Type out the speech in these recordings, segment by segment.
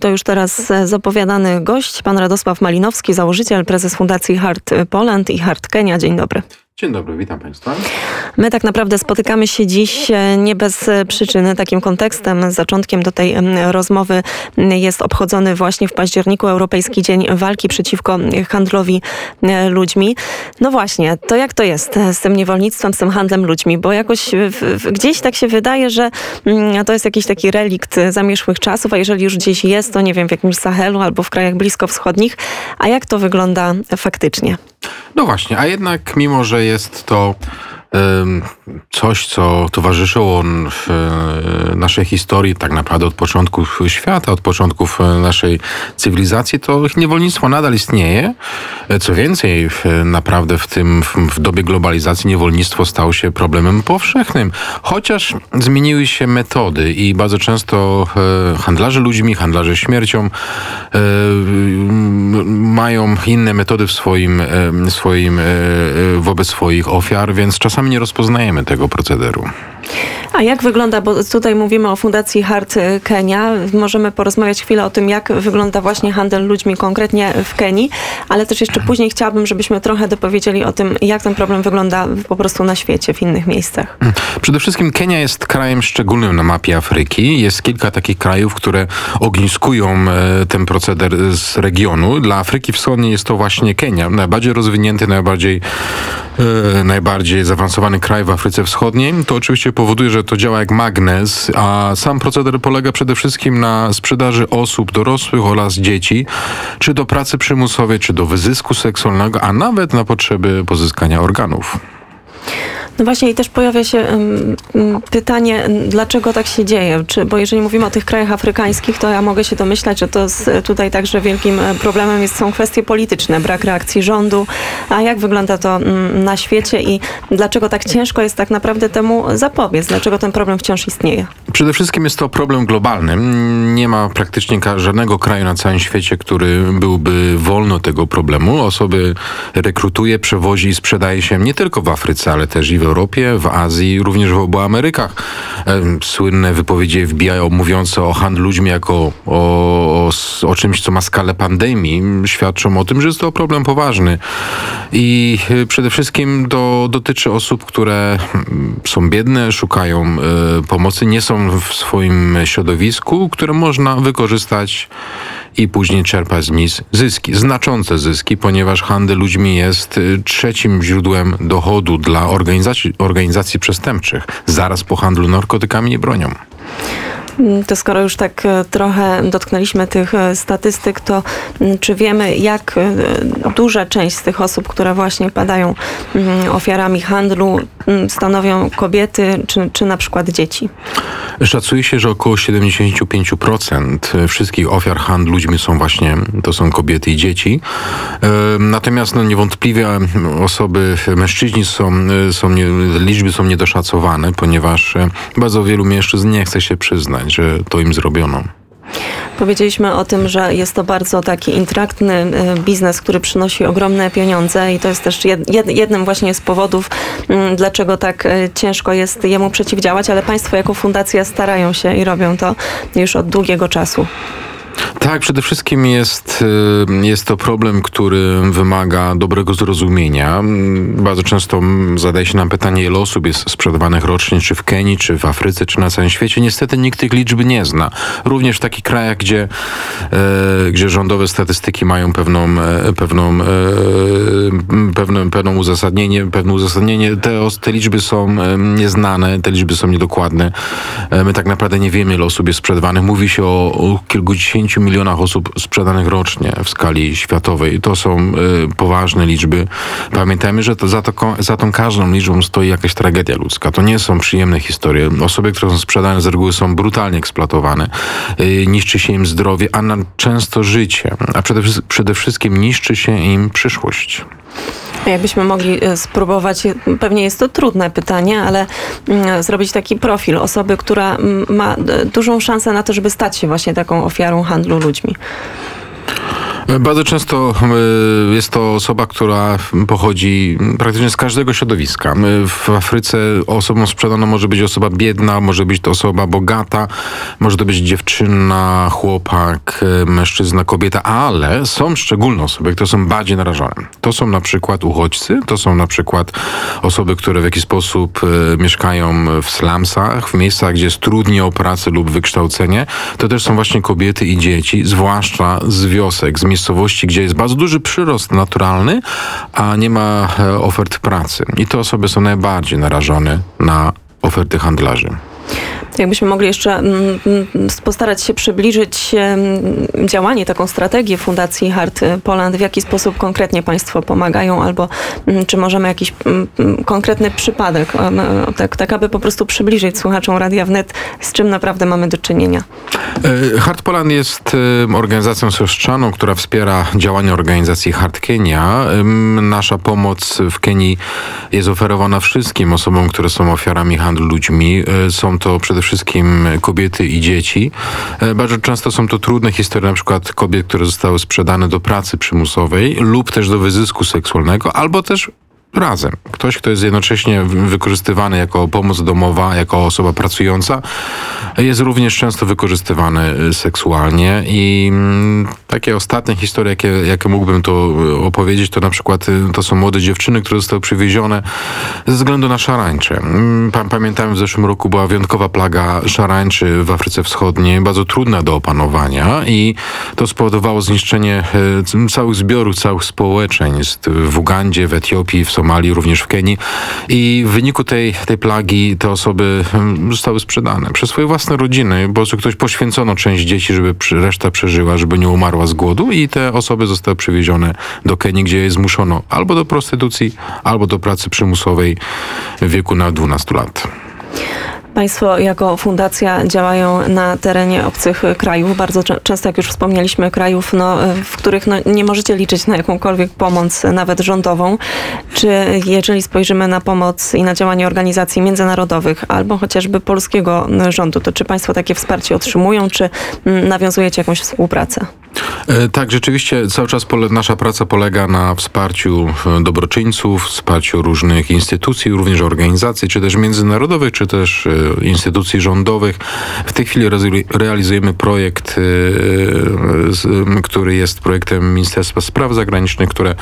To już teraz e, zapowiadany gość, pan Radosław Malinowski, założyciel, prezes Fundacji Hart Poland i Hart Kenia. Dzień dobry. Dzień dobry, witam Państwa. My tak naprawdę spotykamy się dziś e, nie bez e, przyczyny. Takim kontekstem, zaczątkiem do tej rozmowy jest obchodzony właśnie w październiku Europejski Dzień Walki przeciwko handlowi e, ludźmi. No właśnie, to jak to jest z tym niewolnictwem, z tym handlem ludźmi? Bo jakoś gdzieś tak się wydaje, że to jest jakiś taki relikt zamierzchłych czasów, a jeżeli już gdzieś jest, to nie wiem, w jakimś Sahelu albo w krajach bliskowschodnich. A jak to wygląda faktycznie? No właśnie, a jednak mimo, że jest to coś, co towarzyszyło e, naszej historii tak naprawdę od początków świata, od początków e, naszej cywilizacji, to niewolnictwo nadal istnieje. E, co więcej, naprawdę w tym w dobie globalizacji niewolnictwo stało się problemem powszechnym, chociaż zmieniły się metody i bardzo często handlarze ludźmi, handlarze śmiercią mają inne metody w swoim, swoim wobec swoich ofiar, więc czasami czasami nie rozpoznajemy tego procederu. A jak wygląda, bo tutaj mówimy o Fundacji Hart Kenia, możemy porozmawiać chwilę o tym, jak wygląda właśnie handel ludźmi konkretnie w Kenii, ale też jeszcze później chciałabym, żebyśmy trochę dopowiedzieli o tym, jak ten problem wygląda po prostu na świecie, w innych miejscach. Przede wszystkim Kenia jest krajem szczególnym na mapie Afryki. Jest kilka takich krajów, które ogniskują e, ten proceder z regionu. Dla Afryki Wschodniej jest to właśnie Kenia, najbardziej rozwinięty, najbardziej, e, najbardziej zaawansowany kraj w Afryce Wschodniej. To oczywiście powoduje, że to działa jak magnes, a sam proceder polega przede wszystkim na sprzedaży osób dorosłych oraz dzieci, czy do pracy przymusowej, czy do wyzysku seksualnego, a nawet na potrzeby pozyskania organów. No właśnie i też pojawia się pytanie, dlaczego tak się dzieje? Czy, bo jeżeli mówimy o tych krajach afrykańskich, to ja mogę się domyślać, że to z, tutaj także wielkim e, problemem jest, są kwestie polityczne, brak reakcji rządu. A jak wygląda to na świecie i dlaczego tak ciężko jest tak naprawdę temu zapobiec? Dlaczego ten problem wciąż istnieje? Przede wszystkim jest to problem globalny. Nie ma praktycznie żadnego kraju na całym świecie, który byłby wolny tego problemu. Osoby rekrutuje, przewozi i sprzedaje się nie tylko w Afryce, ale też i w Europie, w Azji, również w obu Amerykach. Słynne wypowiedzi FBI mówiące o handlu ludźmi jako o, o, o czymś, co ma skalę pandemii, świadczą o tym, że jest to problem poważny. I e, przede wszystkim to dotyczy osób, które mm, są biedne, szukają e, pomocy, nie są w swoim środowisku, które można wykorzystać i później czerpać z nich zyski, znaczące zyski, ponieważ handel ludźmi jest y, trzecim źródłem dochodu dla organizacji, organizacji przestępczych, zaraz po handlu narkotykami i bronią. Mm, to skoro już tak e, trochę dotknęliśmy tych e, statystyk, to mm, czy wiemy, jak e, duża część z tych osób, które właśnie padają mm, ofiarami handlu, stanowią kobiety czy, czy na przykład dzieci? Szacuje się, że około 75% wszystkich ofiar handlu ludźmi są właśnie, to są kobiety i dzieci. Natomiast no, niewątpliwie osoby, mężczyźni są, są nie, liczby są niedoszacowane, ponieważ bardzo wielu mężczyzn nie chce się przyznać, że to im zrobiono. Powiedzieliśmy o tym, że jest to bardzo taki intraktny y, biznes, który przynosi ogromne pieniądze i to jest też jednym właśnie z powodów, mm, dlaczego tak y, ciężko jest jemu przeciwdziałać, ale Państwo jako fundacja starają się i robią to już od długiego czasu. Tak, przede wszystkim jest, y, jest to problem, który wymaga dobrego zrozumienia. Bardzo często zadaje się nam pytanie, ile osób jest sprzedawanych rocznie, czy w Kenii, czy w Afryce, czy na całym świecie. Niestety nikt tych liczb nie zna. Również w takich krajach, gdzie, e, gdzie rządowe statystyki mają pewną, e, pewną, e, pewne, pewną uzasadnienie, pewne uzasadnienie. Te, te liczby są nieznane, te liczby są niedokładne. My tak naprawdę nie wiemy, ile osób jest sprzedawanych. Mówi się o, o kilkudziesięciu milionach osób sprzedanych rocznie w skali światowej. To są y, poważne liczby. Pamiętajmy, że to za, to, za tą każdą liczbą stoi jakaś tragedia ludzka. To nie są przyjemne historie. Osoby, które są sprzedane z reguły są brutalnie eksploatowane. Y, niszczy się im zdrowie, a na często życie. A przede, przede wszystkim niszczy się im przyszłość. Jakbyśmy mogli e, spróbować, pewnie jest to trudne pytanie, ale mm, zrobić taki profil osoby, która mm, ma e, dużą szansę na to, żeby stać się właśnie taką ofiarą handlu ludźmi. Bardzo często y, jest to osoba, która pochodzi praktycznie z każdego środowiska. W Afryce osobą sprzedaną może być osoba biedna, może być to osoba bogata, może to być dziewczyna, chłopak, mężczyzna, kobieta, ale są szczególne osoby, które są bardziej narażone. To są na przykład uchodźcy, to są na przykład osoby, które w jakiś sposób y, mieszkają w slumsach, w miejscach, gdzie jest trudniej o pracę lub wykształcenie. To też są właśnie kobiety i dzieci, zwłaszcza z wiosek, z miejscowości, gdzie jest bardzo duży przyrost naturalny, a nie ma e, ofert pracy. I te osoby są najbardziej narażone na oferty handlarzy. Jakbyśmy mogli jeszcze mm, mm, postarać się przybliżyć działanie, taką strategię Fundacji Hart Poland, w jaki sposób konkretnie Państwo pomagają, albo mm, czy możemy jakiś konkretny przypadek, tak, tak aby po prostu przybliżyć słuchaczom Radia Wnet, z czym naprawdę mamy do czynienia. E, Hart Poland jest organizacją siostrzaną, która wspiera działania organizacji Hart Kenia. Nasza pomoc w Kenii jest oferowana wszystkim osobom, które są ofiarami handlu ludźmi. E, są to przede wszystkim kobiety i dzieci. E, bardzo często są to trudne historie, na przykład kobiet, które zostały sprzedane do pracy przymusowej lub też do wyzysku seksualnego, albo też razem. Ktoś, kto jest jednocześnie wykorzystywany jako pomoc domowa, jako osoba pracująca, jest również często wykorzystywany y, seksualnie i mm, takie ostatnie historie, jakie, jakie mógłbym to y, opowiedzieć, to na przykład y, to są młode dziewczyny, które zostały przywiezione ze względu na szarańcze. Mm, pamiętamy, w zeszłym roku była wyjątkowa plaga szarańczy w Afryce Wschodniej, bardzo trudna do opanowania i to spowodowało zniszczenie całych zbiorów, całych społeczeństw w Ugandzie, w Etiopii, w Somalii, również w Kenii. I w wyniku tej, tej plagi te osoby hmm, zostały sprzedane przez swoje własne rodziny, bo ktoś poświęcono część dzieci, żeby reszta przeżyła, żeby nie umarła z głodu i te osoby zostały przywiezione do Kenii, gdzie je zmuszono albo do prostytucji, albo do pracy przymusowej w wieku na 12 lat. Państwo jako fundacja działają na terenie obcych krajów, bardzo często, jak już wspomnieliśmy, krajów, no, w których no, nie możecie liczyć na jakąkolwiek pomoc, nawet rządową. Czy jeżeli spojrzymy na pomoc i na działanie organizacji międzynarodowych albo chociażby polskiego rządu, to czy Państwo takie wsparcie otrzymują, czy mm, nawiązujecie jakąś współpracę? E, tak, rzeczywiście cały czas nasza praca polega na wsparciu e, dobroczyńców, wsparciu różnych instytucji, również organizacji, czy też międzynarodowych, czy też e, instytucji rządowych. W tej chwili realizujemy projekt, który jest projektem Ministerstwa Spraw Zagranicznych, które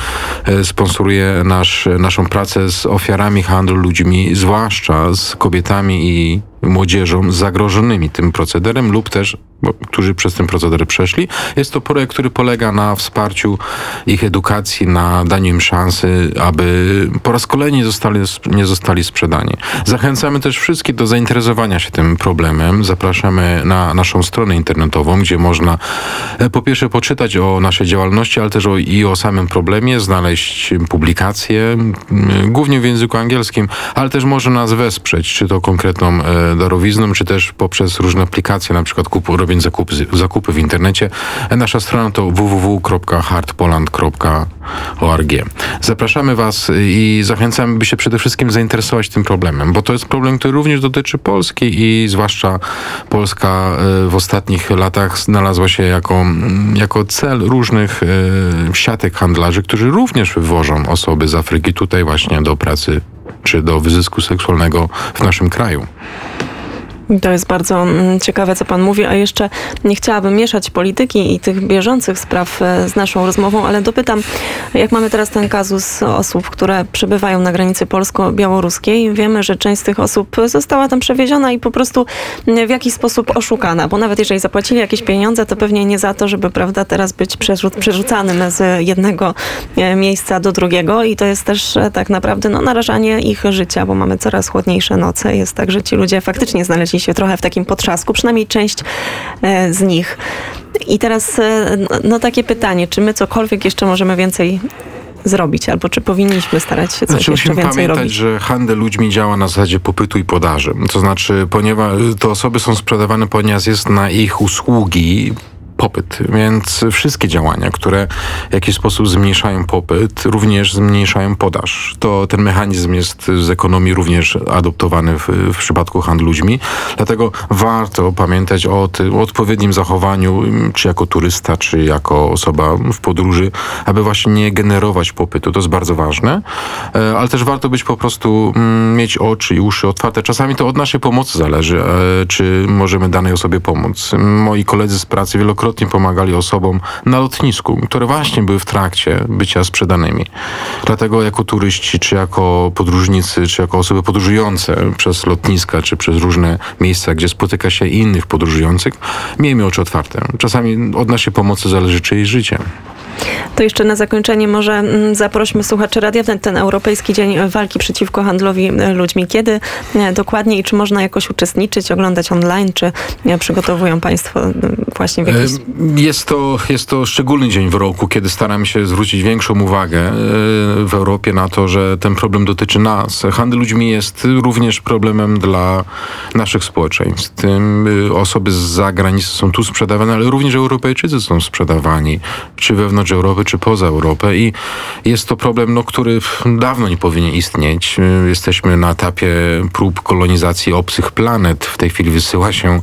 sponsoruje nasz, naszą pracę z ofiarami handlu ludźmi, zwłaszcza z kobietami i młodzieżą zagrożonymi tym procederem lub też bo, którzy przez ten proceder przeszli. Jest to projekt, który polega na wsparciu ich edukacji, na daniu im szansy, aby po raz kolejny zostali, nie zostali sprzedani. Zachęcamy też wszystkich do zainteresowania się tym problemem. Zapraszamy na naszą stronę internetową, gdzie można e, po pierwsze poczytać o naszej działalności, ale też o, i o samym problemie, znaleźć publikacje, głównie w języku angielskim, ale też może nas wesprzeć, czy to konkretną e, darowizną, czy też poprzez różne aplikacje, na przykład kupu robiąc zakupy, zakupy w internecie. Nasza strona to www.hardpoland.org. Zapraszamy Was i zachęcamy, by się przede wszystkim zainteresować tym problemem, bo to jest problem, który również dotyczy Polski i zwłaszcza Polska e, w ostatnich latach znalazła się jako, jako cel różnych e, siatek handlarzy, którzy również wywożą osoby z Afryki tutaj właśnie do pracy czy do wyzysku seksualnego w naszym kraju. To jest bardzo mm, ciekawe, co pan mówi, a jeszcze nie chciałabym mieszać polityki i tych bieżących spraw e, z naszą rozmową, ale dopytam, jak mamy teraz ten kazus osób, które przebywają na granicy polsko-białoruskiej. Wiemy, że część z tych osób została tam przewieziona i po prostu w jakiś sposób oszukana, bo nawet jeżeli zapłacili jakieś pieniądze, to pewnie nie za to, żeby prawda, teraz być przerzucanym z jednego e, miejsca do drugiego i to jest też e, tak naprawdę no, narażanie ich życia, bo mamy coraz chłodniejsze noce. Jest tak, że ci ludzie faktycznie znaleźli się trochę w takim potrzasku, przynajmniej część e, z nich. I teraz e, no takie pytanie, czy my cokolwiek jeszcze możemy więcej zrobić, albo czy powinniśmy starać się coś znaczy, jeszcze więcej pamiętać, robić? że handel ludźmi działa na zasadzie popytu i podaży. To znaczy, ponieważ te osoby są sprzedawane, ponieważ jest na ich usługi popyt, więc wszystkie działania, które w jakiś sposób zmniejszają popyt, również zmniejszają podaż. To ten mechanizm jest z ekonomii również adoptowany w, w przypadku handlu ludźmi, dlatego warto pamiętać o, ty, o odpowiednim zachowaniu, czy jako turysta, czy jako osoba w podróży, aby właśnie nie generować popytu. To jest bardzo ważne, e, ale też warto być po prostu, mm, mieć oczy i uszy otwarte. Czasami to od naszej pomocy zależy, e, czy możemy danej osobie pomóc. Moi koledzy z pracy wielokrotnie pomagali osobom na lotnisku, które właśnie były w trakcie bycia sprzedanymi. Dlatego jako turyści, czy jako podróżnicy, czy jako osoby podróżujące przez lotniska, czy przez różne miejsca, gdzie spotyka się innych podróżujących, miejmy oczy otwarte. Czasami od naszej pomocy zależy czyjeś życie. To jeszcze na zakończenie może mm, zaprośmy słuchaczy Radia Wnet, ten Europejski Dzień Walki Przeciwko Handlowi e, Ludźmi. Kiedy e, dokładnie i czy można jakoś uczestniczyć, oglądać online, czy e, przygotowują Państwo właśnie w jakiś... Jest to, jest to szczególny dzień w roku, kiedy staramy się zwrócić większą uwagę w Europie na to, że ten problem dotyczy nas. Handel ludźmi jest również problemem dla naszych społeczeństw. Osoby z zagranicy są tu sprzedawane, ale również Europejczycy są sprzedawani, czy wewnątrz wewnątrz Europy czy poza Europę i jest to problem, no, który dawno nie powinien istnieć. Jesteśmy na etapie prób kolonizacji obcych planet. W tej chwili wysyła się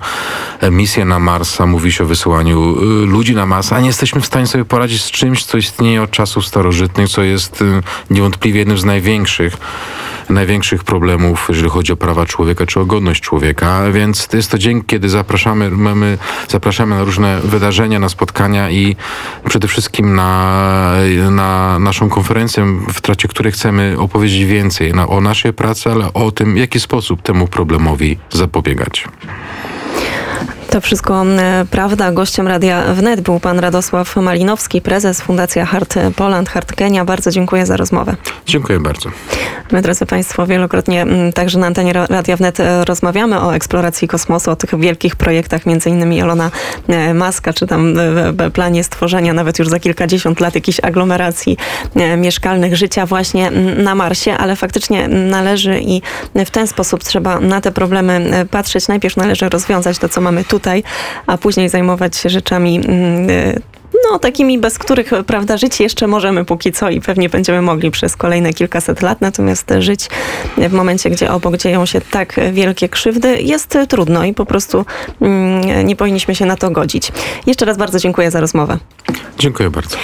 misję na Marsa, mówi się o wysyłaniu y, ludzi na Marsa, a nie jesteśmy w stanie sobie poradzić z czymś, co istnieje od czasów starożytnych, co jest y, niewątpliwie jednym z największych największych problemów, jeżeli chodzi o prawa człowieka czy o godność człowieka, więc jest to dzień, kiedy zapraszamy, mamy, zapraszamy na różne wydarzenia, na spotkania i przede wszystkim na, na naszą konferencję, w trakcie której chcemy opowiedzieć więcej na, o naszej pracy, ale o tym, w jaki sposób temu problemowi zapobiegać. To wszystko e, prawda. Gościem Radia Wnet był pan Radosław Malinowski, prezes Fundacja Hart Poland, Hart Kenia. Bardzo dziękuję za rozmowę. Dziękuję bardzo. My, drodzy Państwo, wielokrotnie także na antenie Radia Wnet e, rozmawiamy o eksploracji kosmosu, o tych wielkich projektach, między innymi Elona e, Maska, czy tam planie stworzenia nawet już za kilkadziesiąt lat jakichś aglomeracji mieszkalnych, życia właśnie na Marsie, ale faktycznie należy i w ten sposób trzeba na te problemy patrzeć. Najpierw należy rozwiązać to, co mamy tutaj tutaj, a później zajmować się rzeczami mm, y, no, takimi, bez których, prawda, żyć jeszcze możemy póki co i pewnie będziemy mogli przez kolejne kilkaset lat, natomiast żyć w momencie, gdzie obok dzieją się tak wielkie krzywdy, jest trudno i po prostu mm, nie powinniśmy się na to godzić. Jeszcze raz bardzo dziękuję za rozmowę. Dziękuję bardzo.